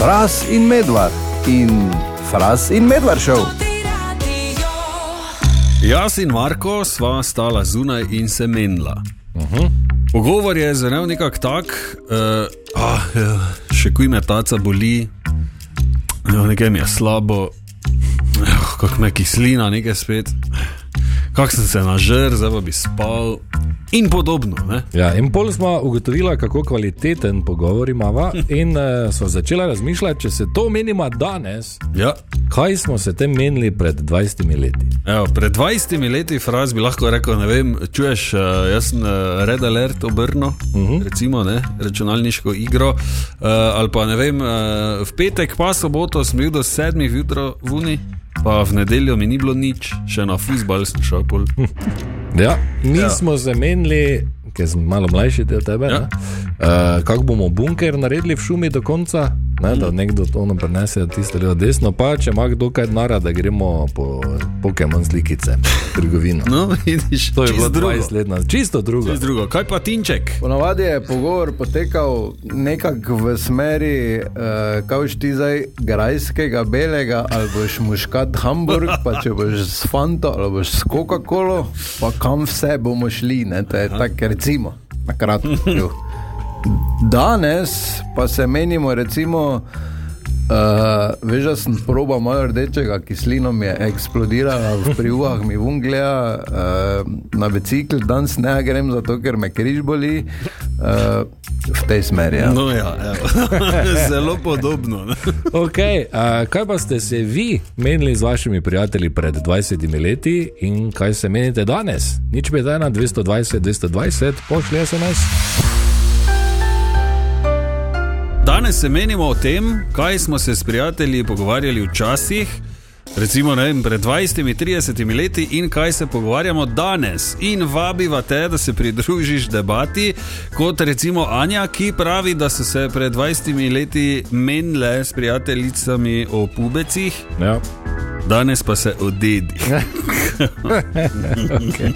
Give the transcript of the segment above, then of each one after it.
Fras in medvard in Fras in medvard šel. Jaz in Marko sva stala zunaj in se menila. Uh -huh. Pogovor je zelo nekako tak, uh, ah, ja, še kuj me taca boli, ja, nekaj mi je slabo, ja, kako me kislina, nekaj spet, kako sem se nažrl, zdaj pa bi spal. In podobno. Ne? Ja, in pol smo ugotovili, kako kvaliteten pogovor imamo, in uh, smo začeli razmišljati, če se to menimo danes. Ja. Kaj smo se tem menili pred 20 leti? Evo, pred 20 leti, fraz bi lahko rekel, ne vem, čuješ, uh, jaz sem uh, Red Alert obrnil, uh Mhm. -huh. recimo, ne, računalniško igro, uh, ali pa ne vem, uh, v petek pa soboto sem bil do sedmih jutra v Uni, pa v nedeljo mi ni bilo nič, še na fusbal sem šel pol. Ja, mi Ja. smo zamenili, ker sem malo mlajši od tebe, Ja. ja. uh, kako bomo bunker naredili v šumi do konca. Ne, da nekdo to prenese, tisto levo, desno, pa če ima kdo kaj nara, da gremo po Pokémon slikice, trgovino. No, vidiš, To je bilo drugo. 20 let nazaj, čisto drugo. Čisto drugo. Kaj pa Tinček? Ponavadi je pogovor potekal nekako v smeri, uh, kaj boš ti zdaj, grajskega, belega, ali boš muškat Hamburg, pa če boš s Fanto ali boš s Coca-Colo, pa kam vse bomo šli. Ne? To je tako, recimo, na kratko. Danes pa se menimo, recimo. Uh, veš, da sem proba malo rdečega, kislino mi je eksplodirala v privah, mi vungleja, uh, na bicikl, danes ne grem zato, ker me križ boli, uh, v tej smeri. Ja. No, ja, evo. zelo podobno. Okay, uh, kaj pa ste se vi menili z vašimi prijatelji pred 20 leti in kaj se menite danes? Nič pet ena, 220, 220, pošlji SMS. Danes se menimo o tem, kaj smo se s prijatelji pogovarjali včasih, recimo vem, pred 20-30 leti, in kaj se pogovarjamo danes. In vabiva te, da se pridružiš debati, kot recimo Anja, ki pravi, da so se pred 20 leti menile s prijateljicami o pubecih, Ja. Danes pa se o dedih. okay.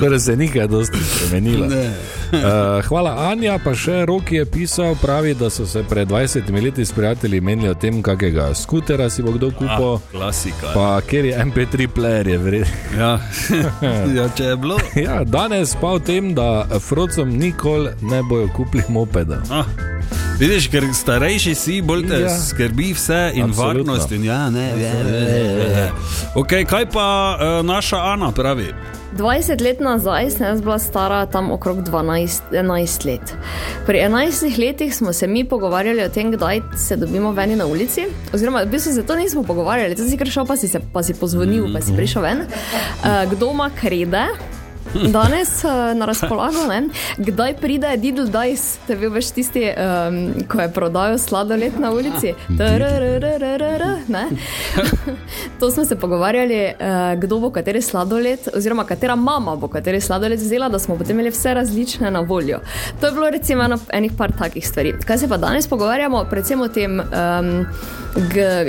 Torej se nikaj dosti spremenilo. Uh, hvala, Anja. Pa še Roki je pisal, pravi, da so se pred 20 leti s prijatelji menili o tem, kakega skutera si bo kdo kupil. Ah, klasika. Pa kjer je MP3 player, je vreden. Ja. ja, če je bilo. Ja, danes pa o tem, da Frocom nikoli ne bojo kupili mopeda. Ah. Vidiš, ker starejši si, bolj te ja. Skrbi vse in Absolutno. varnost. In ja, ne, ne, ne, ne. Okay, kaj pa uh, naša Ana pravi? 20 let nazaj sem jaz bila stara tam okrog 12, 11 let. Pri 11 letih smo se mi pogovarjali o tem, kdaj se dobimo ven na ulici. Oziroma, v bistvu se to nismo pogovarjali, ti si kar šel, pa si, se, pa si pozvonil, pa si prišel ven. Uh, kdo ima krede? Danes uh, na razpolago, ne? kdaj pride Didl Dice, te bil veš tisti, um, ko je prodajal sladoled na ulici. Ne? To smo se pogovarjali, uh, kdo bo kateri sladoled, oziroma katera mama bo kateri sladoled vzela, da smo potem imeli vse različne na voljo. To je bilo recimo eno, enih par takih stvari. Kaj se pa danes pogovarjamo, predvsem o tem, um,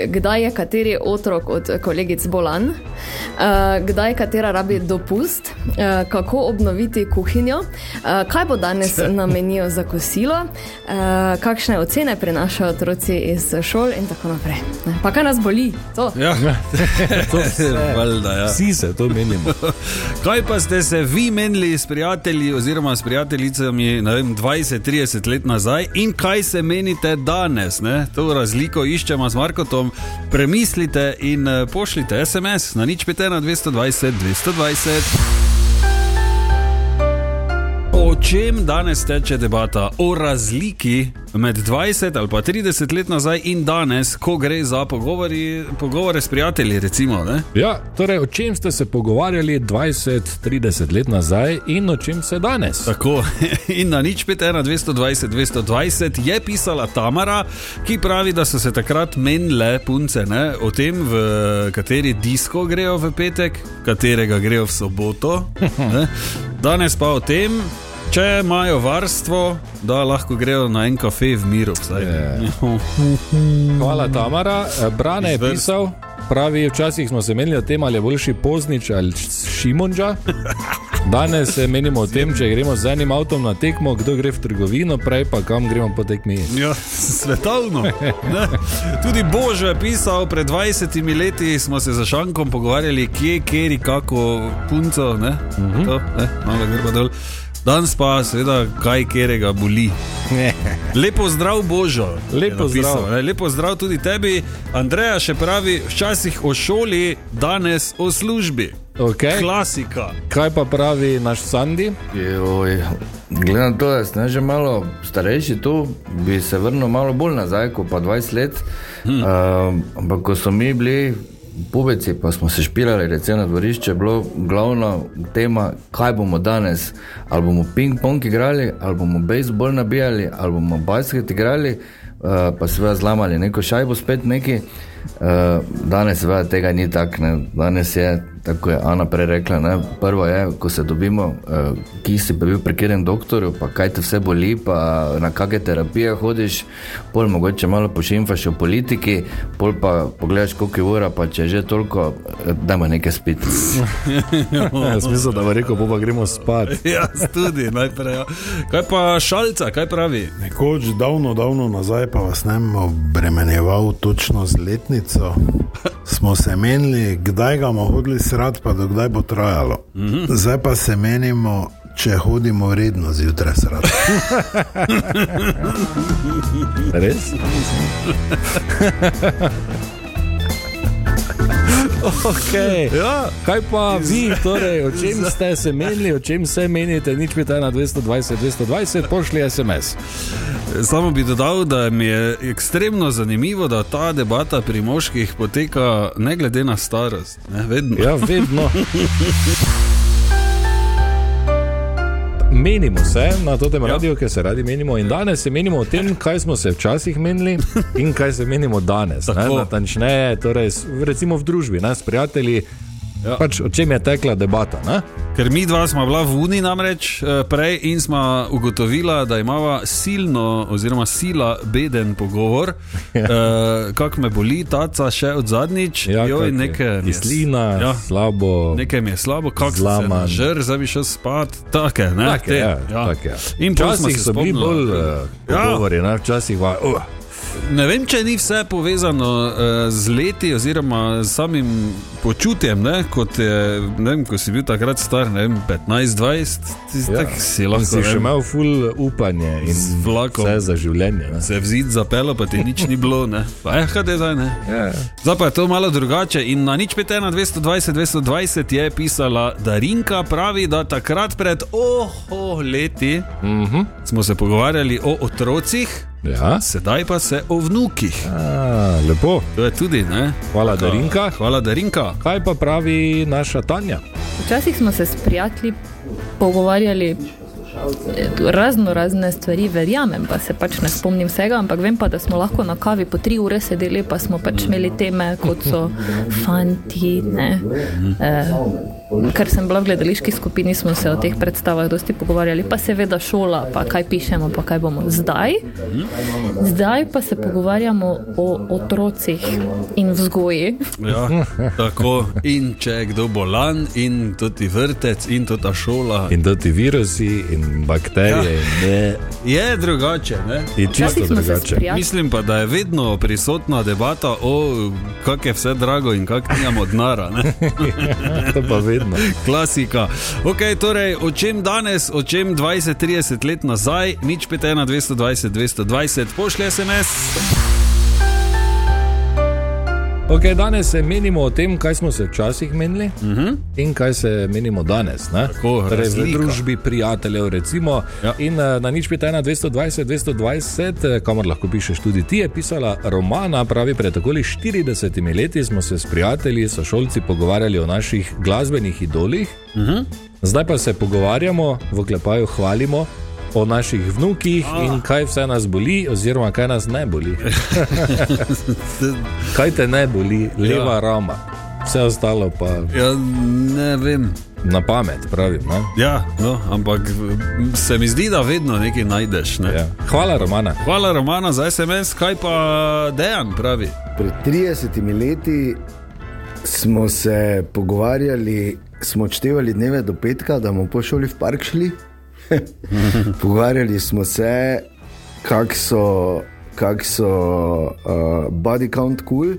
kdaj je kateri otrok od kolegic bolan, uh, kdaj katera rabi dopust, uh, kako obnoviti kuhinjo, uh, kaj bo danes na meniju za kosilo, uh, kakšne ocene prinašajo otroci iz šol in tako naprej. Ne, Pa kaj nas boli? To. Ja, Valjda, ja. Vsi se to menimo. Kaj pa ste se vi menili s prijatelji oziroma s prijateljicami ne vem, 20-30 let nazaj in kaj se menite danes? Ne? To razliko iščemo z Markotom. Premislite in eh, pošljite SMS na nič 5 na 220 220. O čem danes teče debata? O razliki med 20 ali pa 30 let nazaj in danes, ko gre za pogovori, pogovore s prijatelji. Recimo, ne? Ja, torej, o čem ste se pogovarjali 20-30 let nazaj in o čem se danes? Tako, in na nič 5, 220, 220 je pisala Tamara, ki pravi, da so se takrat menile punce ne, o tem, v kateri disko grejo v petek, katerega grejo v soboto. Ne. Danes pa o tem, če imajo varstvo, da lahko grejo na en kafe v miru. vsaj. Hvala, Tamara. Eh, Brane je pisal, pravi, včasih smo se menili o tem, ali je boljši poznič ali šimonča. Danes se menimo o tem, če gremo z enim avtom na tekmo, kdo gre v trgovino, prej pa kam gremo po tekmi. Ja, svetovno. Ne? Tudi Božo je pisal, pred 20 leti smo se za šankom pogovarjali, kje, kje, kako punco. Ne? Uh -huh. to, ne? Malo grba dol. Danes pa, seveda, kaj kjerega boli. Lepo zdrav, Božo. Lepo zdrav. Lepo zdrav tudi tebi. Andreja še pravi, včasih o šoli, danes o službi. Okay. Klasika. Kaj pa pravi naš Sandi? Joj, glede na to, da sem že malo starejši tu, bi se vrnil malo bolj nazaj, kot pa 20 let. Hmm. Uh, ampak ko so mi bili pubeci, pa smo se špirali, recimo na dvorišče, bilo glavna tema, kaj bomo danes. Ali bomo ping-pong igrali, ali bomo bejzbol nabijali, ali bomo basket igrali, uh, pa seveda zlamali neko šajbo spet neki. Uh, danes seveda tega ni tako, ne. danes je, tako je Ana prej rekla, ne. prvo je, ko se dobimo, uh, ki si bil pri katerem doktorju, pa kaj te vse boli, pa na kakšne terapije hodiš, pol mogoče malo pošimfaš o politiki, pol pa pogledaš, koliko je ura, pa če je že toliko, eh, dajmo nekaj spiti. Ja, smisel, da bo rekel, bo pa gremo spat. Ja, tudi najprej. Ja. Kaj pa šalca, kaj pravi? Nekoč davno, davno nazaj, pa vas ne bom obremenjeval točno z letnico, smo se menili, kdaj ga bomo hodili srat, pa dokdaj bo trajalo. Mm -hmm. Zdaj pa se menimo, če hodimo redno zjutraj srat. Res? Okay. Ja. Kaj pa vi, torej, o čem ste se menili, o čem se menite, nič pita na 220, 220, pošli SMS. Samo bi dodal, da mi je ekstremno zanimivo, da ta debata pri moških poteka ne glede na starost. Ne, vedno. Ja, vedno. Menimo se na tem radiju, ker se radi menimo. In danes se menimo o tem, kaj smo se včasih menili in kaj se menimo danes. Natančneje, torej, recimo v družbi, ne, s prijatelji. Ja. Pač, o čem je tekla debata? Ne? Ker mi dva smo bila v Uni namreč eh, prej in smo ugotovila, da imamo silno, oziroma sila beden pogovor, ja. uh, kako me boli, taca še od zadnjič, Ja, joj, nekaj mi je s- Kislina, ja, ja. slabo. nekaj mi je slabo, kako se Zlaman. žr, zdaj bi šel spat, take, ne, Take, te, ja, take. In pol smo Včasih so bili bolj uh, Ja. pogovori, ne? včasih pa. Uh, Ne vem, če ni vse povezano uh, z leti oziroma z samim počutjem, ne, kot je, ne vem, ko si bil takrat star, ne vem, 15-20, ti ja. ja. si In lahko si ne še imel ful upanje in Z vlakom. vse za življenje. Ne? se v zid zapelo, pa ti nič ni bilo, ne. Pa eh, kaj je zdaj, ne. Ja. Zdaj pa je to malo drugače in na nič 5 na 220, 220 je pisala Darinka, pravi, da takrat pred oho leti Mm -hmm. smo se pogovarjali o otrocih, ja. sedaj pa se o vnukih. A, lepo, To je tudi, ne. hvala, Darinka. Hvala, Darinka. Kaj pa pravi naša Tanja? Včasih smo se s prijatelji pogovarjali razno razne stvari, verjamem, pa se pač ne spomnim vsega, ampak vem pa, da smo lahko na kavi po tri ure sedeli, pa smo pač imeli teme, kot so fanti. Ne, eh, ker sem bila v gledališki skupini, smo se o teh predstavah dosti pogovarjali, pa seveda šola, pa kaj pišemo, pa kaj bomo zdaj. Zdaj pa se pogovarjamo o otrocih in vzgoji. Ja, tako. In če je kdo bolan, in tudi vrtec, in tudi ta šola. In ti virusi in bakterije. Ja. Ja. Je drugače, ne? In čisto drugače. Mislim pa, da je vedno prisotna debata o kako je vse drago in kako nimamo denara. ne. to pa vedno. Klasika. Okay, torej, o čem danes, o čem 20-30 let nazaj, nič 5, 220, 220, pošlje SMS. Okay, danes se menimo o tem, kaj smo se včasih menili uh Mhm. -huh. in kaj se menimo danes. ne. Tako, torej, v družbi prijateljev, recimo. Ja. In uh, na nič pita na 220, 220, eh, kamor lahko pišeš tudi ti, je pisala Romana, pravi, pred okoli 40 leti smo se s prijatelji, sošolci pogovarjali o naših glasbenih idolih. Uh Mhm. -huh. Zdaj pa se pogovarjamo, v klepaju hvalimo. O naših vnukih Ah. in kaj vse nas boli, oziroma kaj nas ne boli. Kaj te ne boli, leva ja. rama, vse ostalo pa Ja, ne vem. na pamet, pravim. Ne? Ja, no, ampak m, se mi zdi, da vedno nekaj najdeš. Ne? Ja. Hvala, Romana. Hvala, Romana, za SMS, kaj pa dejan pravi. Pred 30 leti smo se pogovarjali smo odštevali dneve do petka, da bomo po šoli v park šli. Pogovarjali smo se, kako so, kak so uh, body count cool,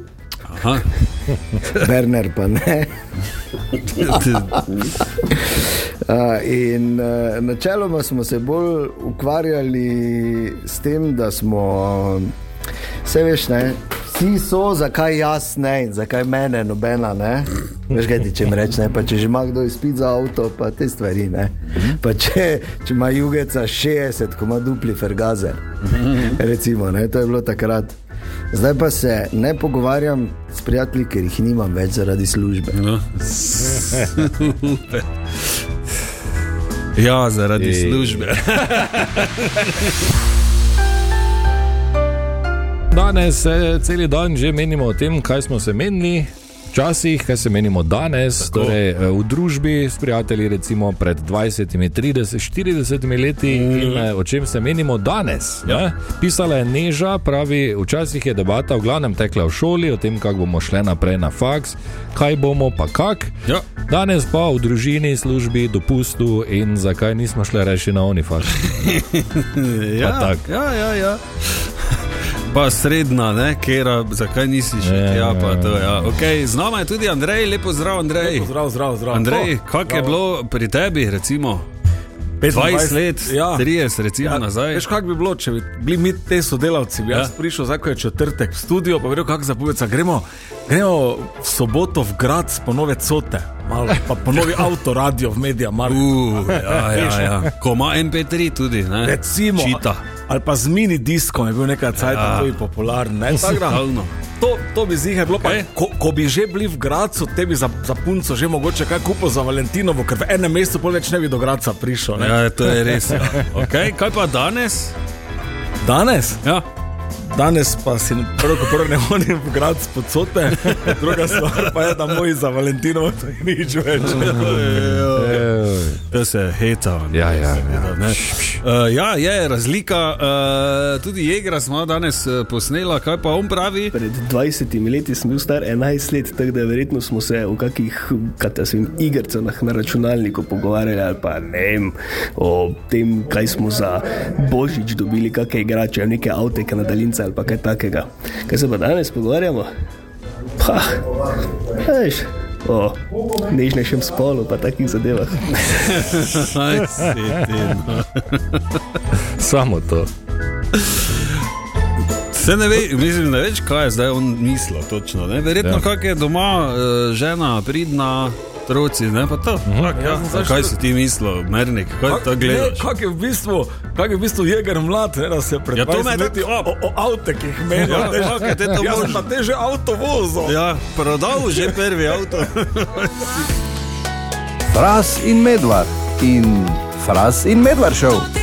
Aha. Werner pa ne. Uh, in uh, načeloma smo se bolj ukvarjali s tem, da smo, vse veš, ne, vsi so, zakaj jaz ne in zakaj mene nobena ne. Veš, kaj ti če mi reče, pa če že ima kdo izpit za avto, pa te stvari ne. Pa če, če ima jugeca 60, ko ima dupli fergazer, recimo, ne, to je bilo takrat. Zdaj pa se ne pogovarjam s prijatelji, ker jih nimam več zaradi službe. No. Ja, zaradi Ej. službe. Danes eh, cel dan že menimo o tem, kaj smo se menili. Včasih, kaj se menimo danes, Tako. torej, eh, v družbi s prijatelji, recimo pred 20, 30, 40 leti, mm. in eh, o čem se menimo danes. Ja. Ja. Pisala je Neža, pravi, včasih je debata v glavnem tekla v šoli o tem, kako bomo šli naprej na faks, kaj bomo pa kak. Ja. Danes pa v družini, službi, dopustu in zakaj nismo šli reči na Onifaks. Ja, tak. ja, ja, ja. Pa srednja, ne, kera, zakaj nisi še Ja, ja, pa ja, to, ja. okay, Z nami je tudi Andrej, lepo zdrav, Andrej. Zdrav, zdrav, zdrav. Andrej, kako je bilo pri tebi, recimo 20 let, ja. 30 recimo Ja, nazaj? Veš, kako bi bilo, če bi bili mi te sodelavci, bi Ja. jaz prišel, zdaj ko je četrtek v studio, pa bi rekel, kako zapovedca, gremo, gremo v soboto v grad po nove cote, malo, pa po novi avto, radio, v medija, malo. Uh, ja, ja, ja. Ko ima MP3 tudi, ne? Recimo, Čita. Ali pa z mini diskom je bil nekaj cajt, Ja. je popularen. ne, Stalno. To, to bi zihaj bilo, okay. ko, ko bi že bili v Gracu, te bi za, za punco že mogoče kaj kupil za Valentinovo, ker v enem pol več ne bi do Graca prišel. Ne? Ja, to je res. Ja. Okay, kaj pa danes? Danes? Ja. Danes pa si prvo, ko prvo ne hodim v grad pod sote, druga stvar pa je, da moj za Valentinovo to je nič več. To se heca. Ja, ja, ne. Uh, ja, je razlika. Uh, tudi Jegra smo danes uh, posnela, kaj pa on pravi. Pred 20 leti sem bil star 11 let, tako da verjetno smo se o kakih igrah na računalniku pogovarjali, ali pa ne vem, o tem, kaj smo za božič dobili, kakšne igrače, neke avteke na daljince ali pa kaj takega. Kaj se pa danes pogovarjamo? Pa, veš, o nežnejšem spolu, pa takih zadevah. Aj, si ti, no. Samo to. Se ne ve, mislim, ne veš, kaj je zdaj on mislil točno. Ne? Verjetno, ja. kak je doma uh, žena, pridna, otroci, ne pa to. -huh. tak, ja. zdaj Kaj si ti mislil, Mernik, kaj to gledaš? Kak je v bistvu, kak je v bistvu jeger mlad, ne, da se pred Ja, to me 20 leti o, o, o avtekih menil. Ja, kak te to Jaz sem možno? pa te že avto vozil. Ja, prodal že prvi avto. Fras in medvard in fras in medvard šel.